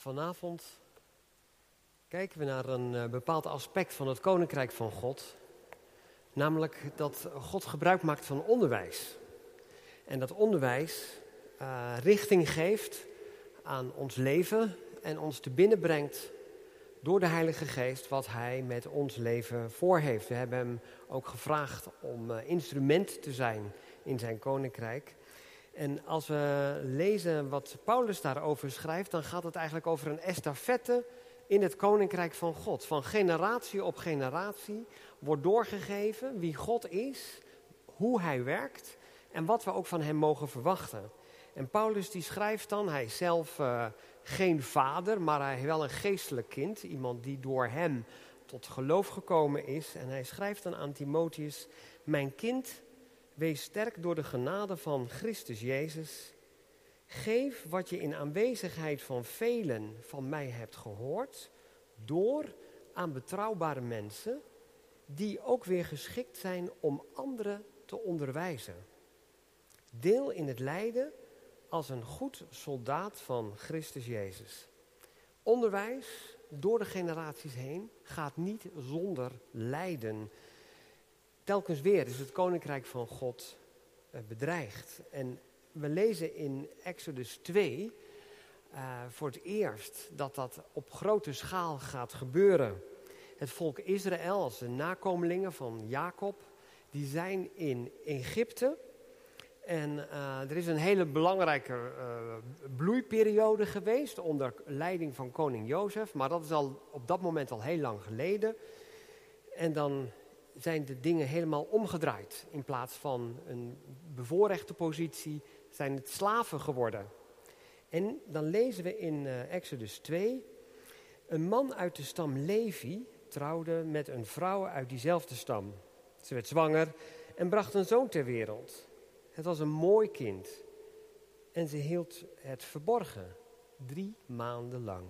Vanavond kijken we naar een eh, bepaald aspect van het koninkrijk van God. Namelijk dat God gebruik maakt van onderwijs. En dat onderwijs uh, richting geeft aan ons leven en ons te binnenbrengt door de Heilige Geest wat Hij met ons leven voor heeft. We hebben Hem ook gevraagd om uh, instrument te zijn in Zijn koninkrijk. En als we lezen wat Paulus daarover schrijft, dan gaat het eigenlijk over een estafette in het koninkrijk van God. Van generatie op generatie wordt doorgegeven wie God is, hoe hij werkt en wat we ook van hem mogen verwachten. En Paulus die schrijft dan, hij is zelf uh, geen vader, maar hij wel een geestelijk kind. Iemand die door hem tot geloof gekomen is. En hij schrijft dan aan Timotheus, mijn kind, Wees sterk door de genade van Christus Jezus. Geef wat je in aanwezigheid van velen van mij hebt gehoord, door aan betrouwbare mensen, die ook weer geschikt zijn om anderen te onderwijzen. Deel in het lijden als een goed soldaat van Christus Jezus. Onderwijs door de generaties heen gaat niet zonder lijden telkens weer is het koninkrijk van God uh, bedreigd. En we lezen in Exodus 2 uh, voor het eerst dat dat op grote schaal gaat gebeuren. Het volk Israël, als de nakomelingen van Jacob, die zijn in Egypte. En uh, er is een hele belangrijke bloeiperiode geweest onder leiding van koning Jozef. Maar dat is al op dat moment al heel lang geleden. En dan zijn de dingen helemaal omgedraaid. In plaats van een bevoorrechte positie zijn het slaven geworden. En dan lezen we in uh, Exodus 2, een man uit de stam Levi trouwde met een vrouw uit diezelfde stam. Ze werd zwanger en bracht een zoon ter wereld. Het was een mooi kind en ze hield het verborgen, drie maanden lang.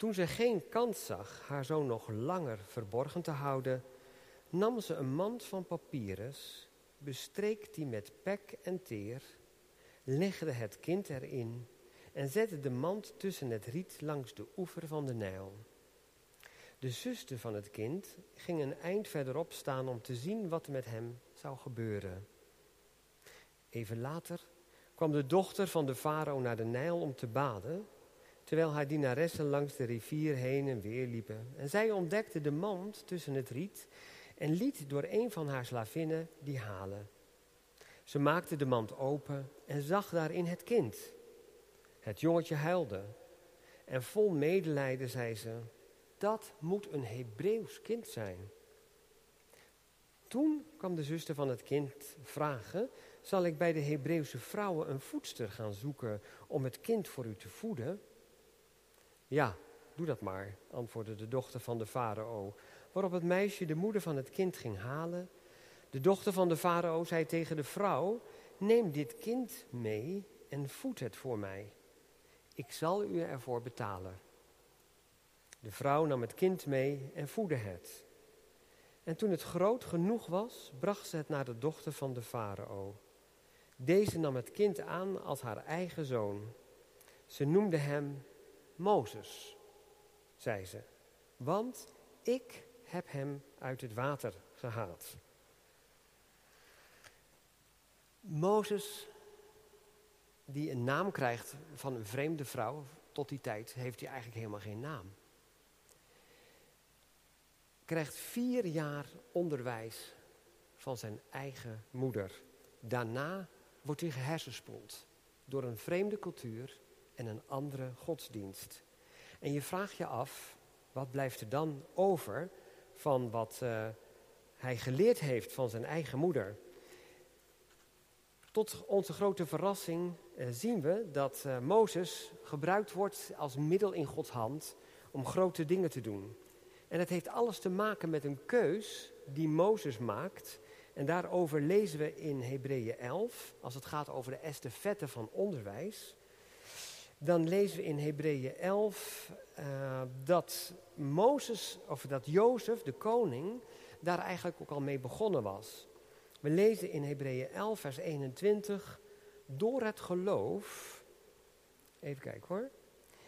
Toen ze geen kans zag haar zoon nog langer verborgen te houden, nam ze een mand van papyrus, bestreek die met pek en teer, legde het kind erin en zette de mand tussen het riet langs de oever van de Nijl. De zuster van het kind ging een eind verderop staan om te zien wat met hem zou gebeuren. Even later kwam de dochter van de farao naar de Nijl om te baden terwijl haar dienaressen langs de rivier heen en weer liepen. En zij ontdekte de mand tussen het riet en liet door een van haar slavinnen die halen. Ze maakte de mand open en zag daarin het kind. Het jongetje huilde. En vol medelijden zei ze: Dat moet een Hebreeuws kind zijn. Toen kwam de zuster van het kind vragen: Zal ik bij de Hebreeuwse vrouwen een voedster gaan zoeken om het kind voor u te voeden? Ja, doe dat maar, antwoordde de dochter van de farao. Waarop het meisje de moeder van het kind ging halen. De dochter van de farao zei tegen de vrouw: Neem dit kind mee en voed het voor mij. Ik zal u ervoor betalen. De vrouw nam het kind mee en voedde het. En toen het groot genoeg was, bracht ze het naar de dochter van de farao. Deze nam het kind aan als haar eigen zoon. Ze noemde hem Mozes, zei ze, want ik heb hem uit het water gehaald. Mozes, die een naam krijgt van een vreemde vrouw, tot die tijd heeft hij eigenlijk helemaal geen naam. Krijgt vier jaar onderwijs van zijn eigen moeder. Daarna wordt hij gehersenspoeld door een vreemde cultuur en een andere godsdienst. En je vraagt je af, wat blijft er dan over van wat uh, hij geleerd heeft van zijn eigen moeder? Tot onze grote verrassing uh, zien we dat uh, Mozes gebruikt wordt als middel in Gods hand om grote dingen te doen. En het heeft alles te maken met een keus die Mozes maakt. En daarover lezen we in Hebreeën 11, als het gaat over de estafette van onderwijs dan lezen we in Hebreeën 11 uh, dat Mozes, of dat Jozef, de koning, daar eigenlijk ook al mee begonnen was. We lezen in Hebreeën 11, vers 21, door het geloof, even kijken hoor,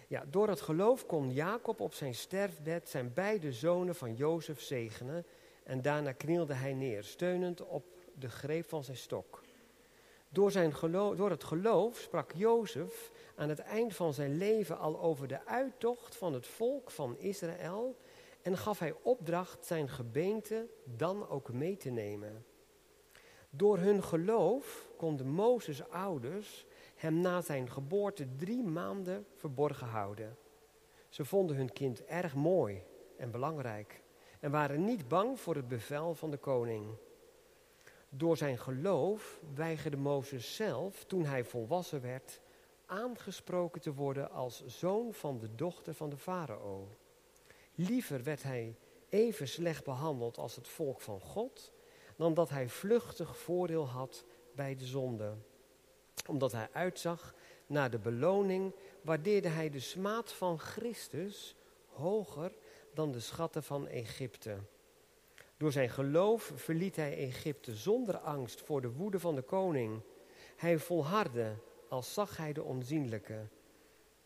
Ja, door het geloof kon Jacob op zijn sterfbed zijn beide zonen van Jozef zegenen. En daarna knielde hij neer, steunend op de greep van zijn stok. Door, zijn geloof, door het geloof sprak Jozef aan het eind van zijn leven al over de uittocht van het volk van Israël en gaf hij opdracht zijn gebeente dan ook mee te nemen. Door hun geloof konden Mozes' ouders hem na zijn geboorte drie maanden verborgen houden. Ze vonden hun kind erg mooi en belangrijk en waren niet bang voor het bevel van de koning. Door zijn geloof weigerde Mozes zelf, toen hij volwassen werd, aangesproken te worden als zoon van de dochter van de farao. Liever werd hij even slecht behandeld als het volk van God, dan dat hij vluchtig voordeel had bij de zonde. Omdat hij uitzag naar de beloning, waardeerde hij de smaad van Christus hoger dan de schatten van Egypte. Door zijn geloof verliet hij Egypte zonder angst voor de woede van de koning. Hij volhardde als zag hij de onzienlijke.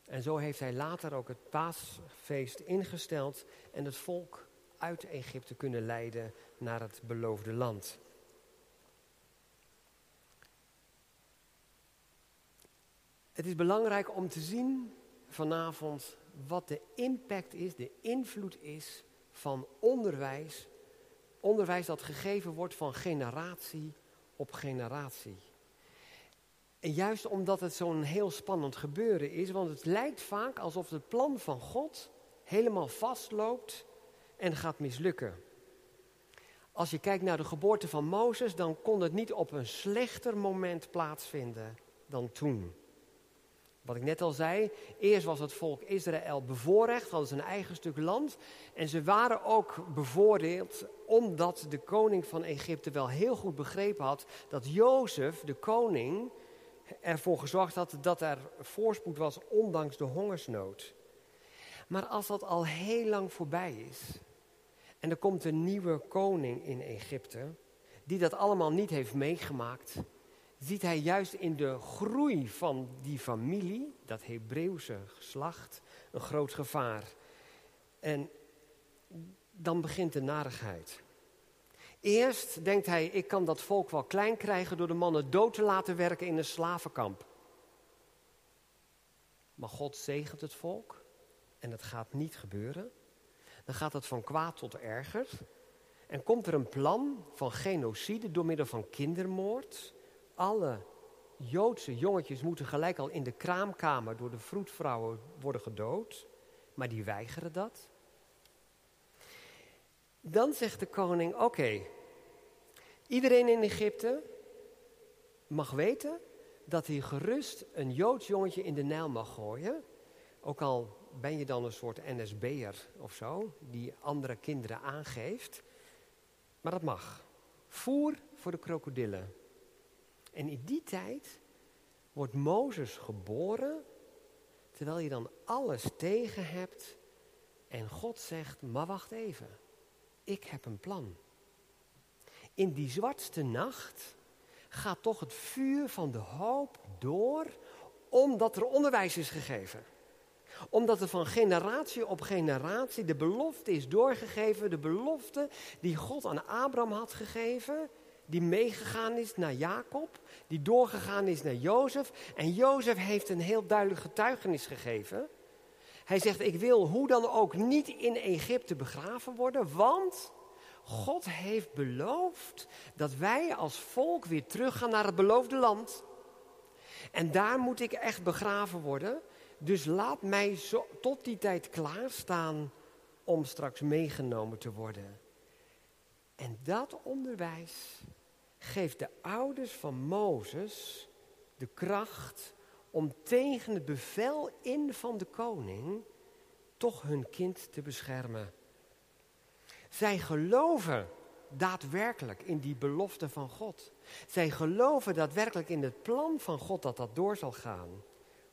En zo heeft hij later ook het paasfeest ingesteld en het volk uit Egypte kunnen leiden naar het beloofde land. Het is belangrijk om te zien vanavond wat de impact is, de invloed is van onderwijs. Onderwijs dat gegeven wordt van generatie op generatie. En juist omdat het zo'n heel spannend gebeuren is, want het lijkt vaak alsof het plan van God helemaal vastloopt en gaat mislukken. Als je kijkt naar de geboorte van Mozes, dan kon het niet op een slechter moment plaatsvinden dan toen. Wat ik net al zei, eerst was het volk Israël bevoorrecht, hadden ze een eigen stuk land. En ze waren ook bevoordeeld omdat de koning van Egypte wel heel goed begrepen had dat Jozef, de koning, ervoor gezorgd had dat er voorspoed was, ondanks de hongersnood. Maar als dat al heel lang voorbij is en er komt een nieuwe koning in Egypte, die dat allemaal niet heeft meegemaakt, ziet hij juist in de groei van die familie, dat Hebreeuwse geslacht, een groot gevaar. En dan begint de narigheid. Eerst denkt hij, ik kan dat volk wel klein krijgen door de mannen dood te laten werken in een slavenkamp. Maar God zegent het volk en het gaat niet gebeuren. Dan gaat het van kwaad tot erger. En komt er een plan van genocide door middel van kindermoord. Alle Joodse jongetjes moeten gelijk al in de kraamkamer door de vroedvrouwen worden gedood. Maar die weigeren dat. Dan zegt de koning: Oké, iedereen in Egypte mag weten dat hij gerust een Joods jongetje in de Nijl mag gooien. Ook al ben je dan een soort NSB'er of zo, die andere kinderen aangeeft. Maar dat mag. Voer voor de krokodillen. En in die tijd wordt Mozes geboren, terwijl je dan alles tegen hebt. En God zegt, maar wacht even, ik heb een plan. In die zwartste nacht gaat toch het vuur van de hoop door, omdat er onderwijs is gegeven. Omdat er van generatie op generatie de belofte is doorgegeven, de belofte die God aan Abraham had gegeven, die meegegaan is naar Jacob, die doorgegaan is naar Jozef. En Jozef heeft een heel duidelijk getuigenis gegeven. Hij zegt, ik wil hoe dan ook niet in Egypte begraven worden, want God heeft beloofd dat wij als volk weer teruggaan naar het beloofde land. En daar moet ik echt begraven worden. Dus laat mij tot die tijd klaarstaan om straks meegenomen te worden. En dat onderwijs geeft de ouders van Mozes de kracht om tegen het bevel in van de koning toch hun kind te beschermen. Zij geloven daadwerkelijk in die belofte van God. Zij geloven daadwerkelijk in het plan van God dat dat door zal gaan.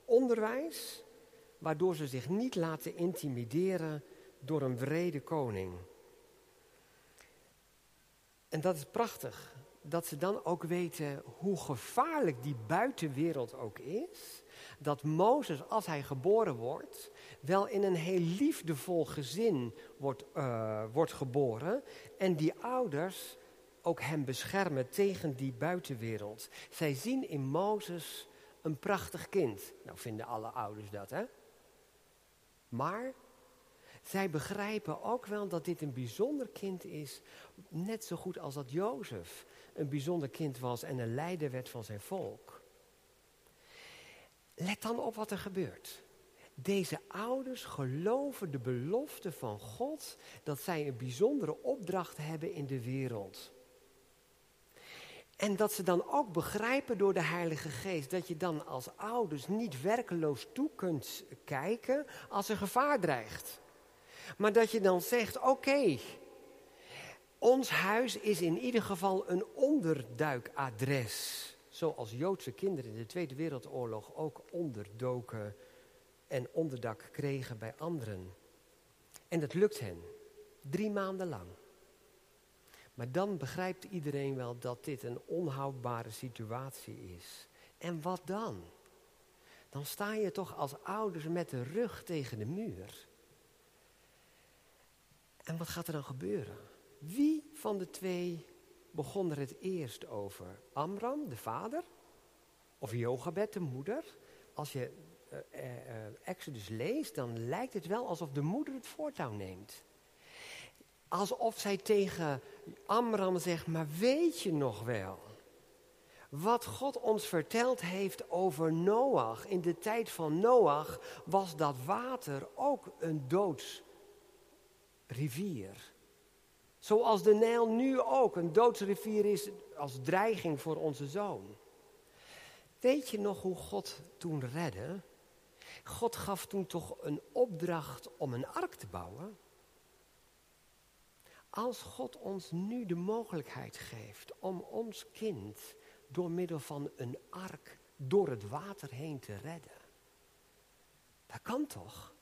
Onderwijs waardoor ze zich niet laten intimideren door een wrede koning. En dat is prachtig, dat ze dan ook weten hoe gevaarlijk die buitenwereld ook is. dat Mozes, als hij geboren wordt, wel in een heel liefdevol gezin wordt, uh, wordt geboren. En die ouders ook hem beschermen tegen die buitenwereld. Zij zien in Mozes een prachtig kind. Nou vinden alle ouders dat, hè? Maar zij begrijpen ook wel dat dit een bijzonder kind is, net zo goed als dat Jozef een bijzonder kind was en een leider werd van zijn volk. Let dan op wat er gebeurt. Deze ouders geloven de belofte van God dat zij een bijzondere opdracht hebben in de wereld. En dat ze dan ook begrijpen door de Heilige Geest dat je dan als ouders niet werkeloos toe kunt kijken als er gevaar dreigt. Maar dat je dan zegt: oké, ons huis is in ieder geval een onderduikadres. Zoals Joodse kinderen in de Tweede Wereldoorlog ook onderdoken en onderdak kregen bij anderen. En dat lukt hen. Drie maanden lang. Maar dan begrijpt iedereen wel dat dit een onhoudbare situatie is. En wat dan? Dan sta je toch als ouders met de rug tegen de muur. En wat gaat er dan gebeuren? Wie van de twee begon er het eerst over? Amram, de vader? Of Jochebed, de moeder? Als je uh, uh, Exodus leest, dan lijkt het wel alsof de moeder het voortouw neemt. Alsof zij tegen Amram zegt, maar weet je nog wel wat God ons verteld heeft over Noach? In de tijd van Noach was dat water ook een doodsrivier. Zoals de Nijl nu ook een doodsrivier is als dreiging voor onze zoon. Weet je nog hoe God toen redde? God gaf toen toch een opdracht om een ark te bouwen. Als God ons nu de mogelijkheid geeft om ons kind door middel van een ark door het water heen te redden. Dat kan toch?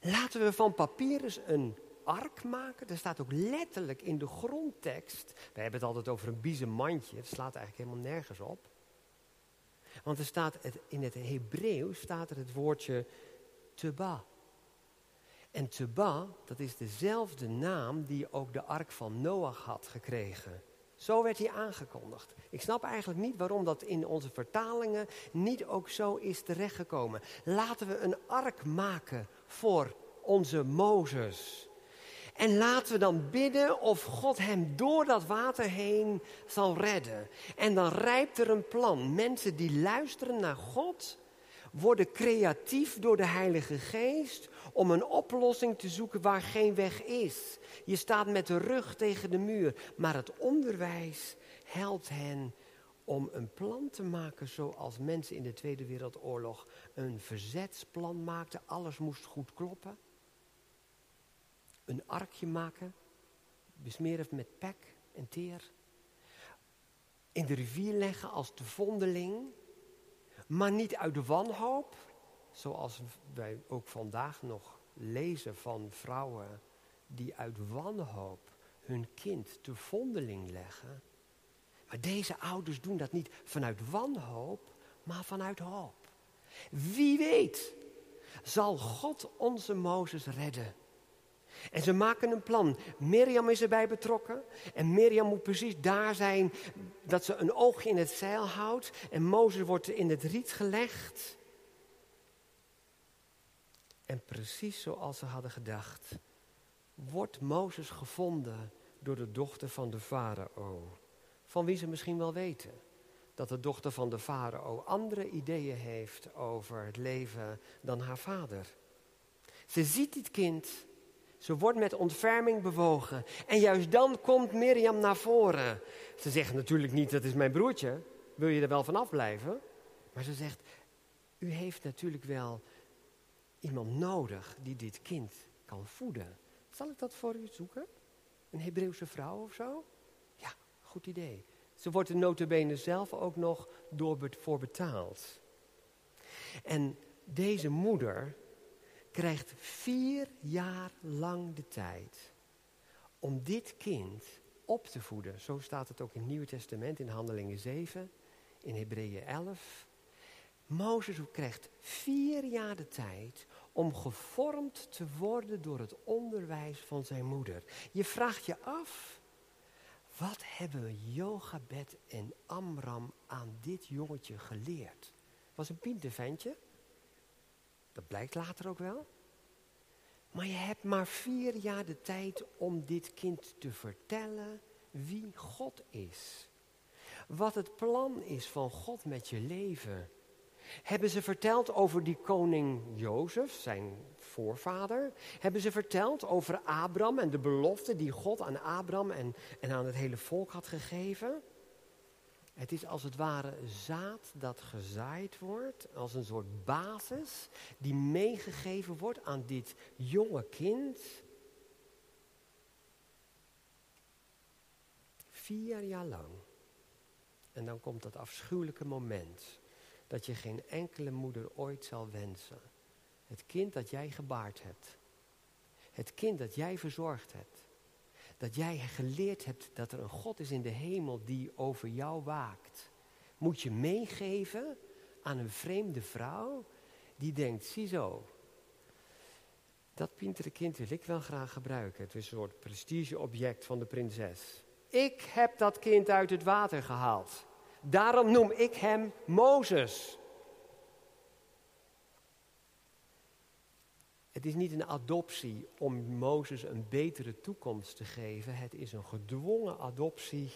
Laten we van Papyrus een ark maken. Er staat ook letterlijk in de grondtekst. We hebben het altijd over een biezenmandje. Het slaat eigenlijk helemaal nergens op. Want er staat in het Hebreeuws staat er het woordje teba. En Teba, dat is dezelfde naam die ook de ark van Noach had gekregen. Zo werd hij aangekondigd. Ik snap eigenlijk niet waarom dat in onze vertalingen niet ook zo is terechtgekomen. Laten we een ark maken voor onze Mozes. En laten we dan bidden of God hem door dat water heen zal redden. En dan rijpt er een plan. Mensen die luisteren naar God worden creatief door de Heilige Geest om een oplossing te zoeken waar geen weg is. Je staat met de rug tegen de muur, maar het onderwijs helpt hen om een plan te maken zoals mensen in de Tweede Wereldoorlog een verzetsplan maakten. Alles moest goed kloppen. Een arkje maken, besmeren met pek en teer. In de rivier leggen als de vondeling, maar niet uit de wanhoop, Zoals wij ook vandaag nog lezen van vrouwen die uit wanhoop hun kind te vondeling leggen. Maar deze ouders doen dat niet vanuit wanhoop, maar vanuit hoop. Wie weet, zal God onze Mozes redden. En ze maken een plan. Mirjam is erbij betrokken. En Mirjam moet precies daar zijn dat ze een oogje in het zeil houdt. En Mozes wordt in het riet gelegd. En precies zoals ze hadden gedacht, wordt Mozes gevonden door de dochter van de farao. Van wie ze misschien wel weten dat de dochter van de farao andere ideeën heeft over het leven dan haar vader. Ze ziet dit kind, ze wordt met ontferming bewogen. En juist dan komt Mirjam naar voren. Ze zegt natuurlijk niet, dat is mijn broertje, wil je er wel vanaf blijven? Maar ze zegt, u heeft natuurlijk wel iemand nodig die dit kind kan voeden. Zal ik dat voor u zoeken? Een Hebreeuwse vrouw of zo? Ja, goed idee. Ze wordt er notabene zelf ook nog door voor betaald. En deze moeder krijgt vier jaar lang de tijd om dit kind op te voeden. Zo staat het ook in het Nieuwe Testament in Handelingen 7, in Hebreeën 11. Mozes krijgt vier jaar de tijd om gevormd te worden door het onderwijs van zijn moeder. Je vraagt je af, wat hebben Jochebed en Amram aan dit jongetje geleerd? Was een pinterventje. Dat blijkt later ook wel. Maar je hebt maar vier jaar de tijd om dit kind te vertellen wie God is. Wat het plan is van God met je leven. Hebben ze verteld over die koning Jozef, zijn voorvader? Hebben ze verteld over Abraham en de belofte die God aan Abraham en, en aan het hele volk had gegeven? Het is als het ware zaad dat gezaaid wordt, als een soort basis die meegegeven wordt aan dit jonge kind. Vier jaar lang. En dan komt dat afschuwelijke moment dat je geen enkele moeder ooit zal wensen. Het kind dat jij gebaard hebt. Het kind dat jij verzorgd hebt. Dat jij geleerd hebt dat er een God is in de hemel die over jou waakt. Moet je meegeven aan een vreemde vrouw die denkt, ziezo, dat pintere kind wil ik wel graag gebruiken. Het is een soort prestigeobject van de prinses. Ik heb dat kind uit het water gehaald. Daarom noem ik hem Mozes. Het is niet een adoptie om Mozes een betere toekomst te geven. Het is een gedwongen adoptie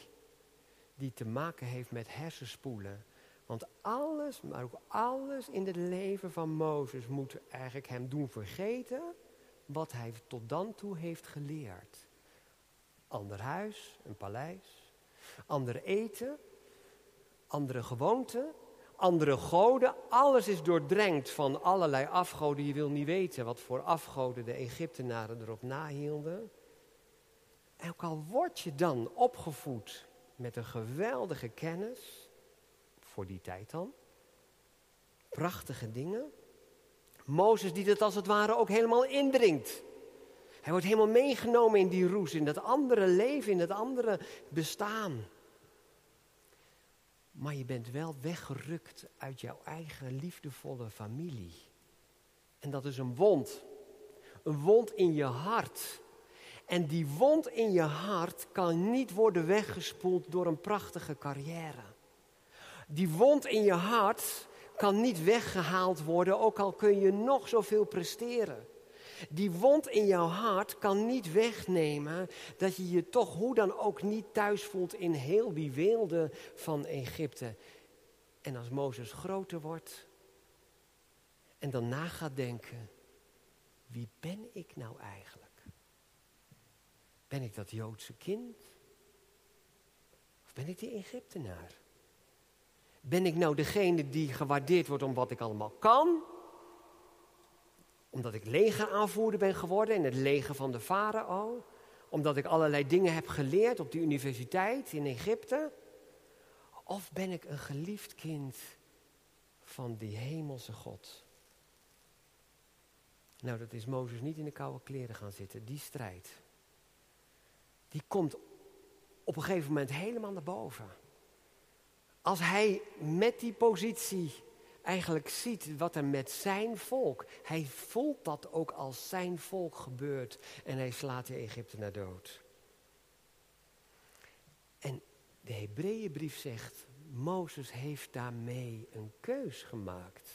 die te maken heeft met hersenspoelen. Want alles, maar ook alles in het leven van Mozes moet eigenlijk hem doen vergeten wat hij tot dan toe heeft geleerd. Ander huis, een paleis, ander eten, andere gewoonten, andere goden. Alles is doordrenkt van allerlei afgoden. Je wil niet weten wat voor afgoden de Egyptenaren erop nahielden. En ook al word je dan opgevoed met een geweldige kennis, voor die tijd dan, prachtige dingen. Mozes die dat als het ware ook helemaal indringt. Hij wordt helemaal meegenomen in die roes, in dat andere leven, in dat andere bestaan. Maar je bent wel weggerukt uit jouw eigen liefdevolle familie. En dat is een wond. Een wond in je hart. En die wond in je hart kan niet worden weggespoeld door een prachtige carrière. Die wond in je hart kan niet weggehaald worden, ook al kun je nog zoveel presteren. Die wond in jouw hart kan niet wegnemen dat je je toch hoe dan ook niet thuis voelt in heel die weelde van Egypte. En als Mozes groter wordt en dan na gaat denken, wie ben ik nou eigenlijk? Ben ik dat Joodse kind? Of ben ik die Egyptenaar? Ben ik nou degene die gewaardeerd wordt om wat ik allemaal kan? Omdat ik legeraanvoerder ben geworden in het leger van de farao. Omdat ik allerlei dingen heb geleerd op de universiteit in Egypte. Of ben ik een geliefd kind van die hemelse God? Nou, dat is Mozes niet in de koude kleren gaan zitten. Die strijd. Die komt op een gegeven moment helemaal naar boven. Als hij met die positie eigenlijk ziet wat er met zijn volk, hij voelt dat ook als zijn volk gebeurt en hij slaat de Egyptenaar dood. En de Hebreeënbrief zegt, Mozes heeft daarmee een keus gemaakt.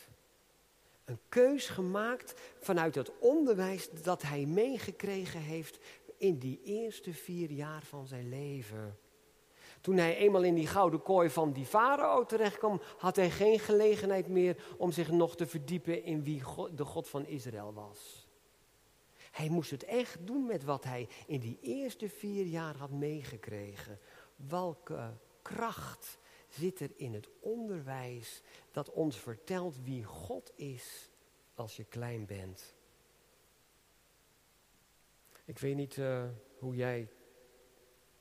Een keus gemaakt vanuit het onderwijs dat hij meegekregen heeft in die eerste vier jaar van zijn leven. Toen hij eenmaal in die gouden kooi van die farao terechtkwam, had hij geen gelegenheid meer om zich nog te verdiepen in wie de God van Israël was. Hij moest het echt doen met wat hij in die eerste vier jaar had meegekregen. Welke kracht zit er in het onderwijs dat ons vertelt wie God is als je klein bent? Ik weet niet uh, hoe jij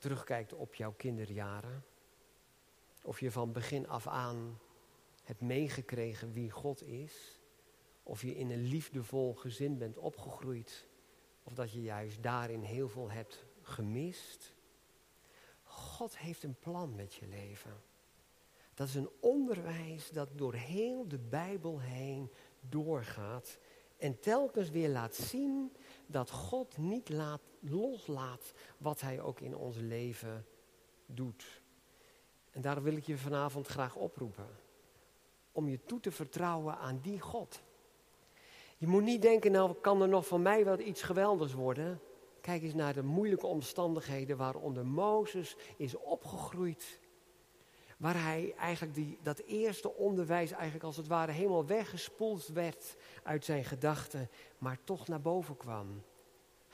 terugkijkt op jouw kinderjaren. Of je van begin af aan hebt meegekregen wie God is. Of je in een liefdevol gezin bent opgegroeid. Of dat je juist daarin heel veel hebt gemist. God heeft een plan met je leven. Dat is een onderwijs dat door heel de Bijbel heen doorgaat en telkens weer laat zien dat God niet laat, loslaat wat Hij ook in ons leven doet. En daar wil ik je vanavond graag oproepen. Om je toe te vertrouwen aan die God. Je moet niet denken, nou kan er nog van mij wel iets geweldigs worden. Kijk eens naar de moeilijke omstandigheden waaronder Mozes is opgegroeid. Waar hij eigenlijk die, dat eerste onderwijs eigenlijk als het ware helemaal weggespoeld werd uit zijn gedachten, maar toch naar boven kwam.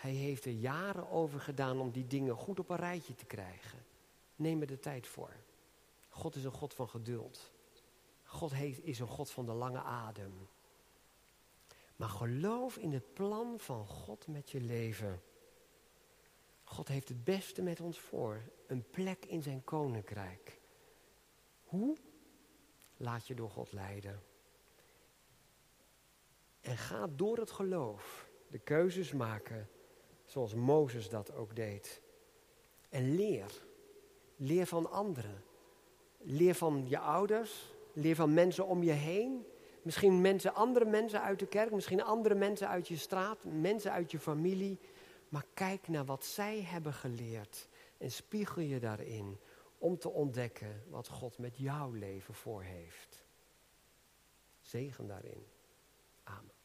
Hij heeft er jaren over gedaan om die dingen goed op een rijtje te krijgen. Neem er de tijd voor. God is een God van geduld. God is een God van de lange adem. Maar geloof in het plan van God met je leven. God heeft het beste met ons voor. Een plek in zijn koninkrijk. Hoe? Laat je door God leiden. En ga door het geloof de keuzes maken zoals Mozes dat ook deed. En leer. Leer van anderen. Leer van je ouders. Leer van mensen om je heen. Misschien mensen, andere mensen uit de kerk. Misschien andere mensen uit je straat. Mensen uit je familie. Maar kijk naar wat zij hebben geleerd. En spiegel je daarin. Om te ontdekken wat God met jouw leven voor heeft. Zegen daarin. Amen.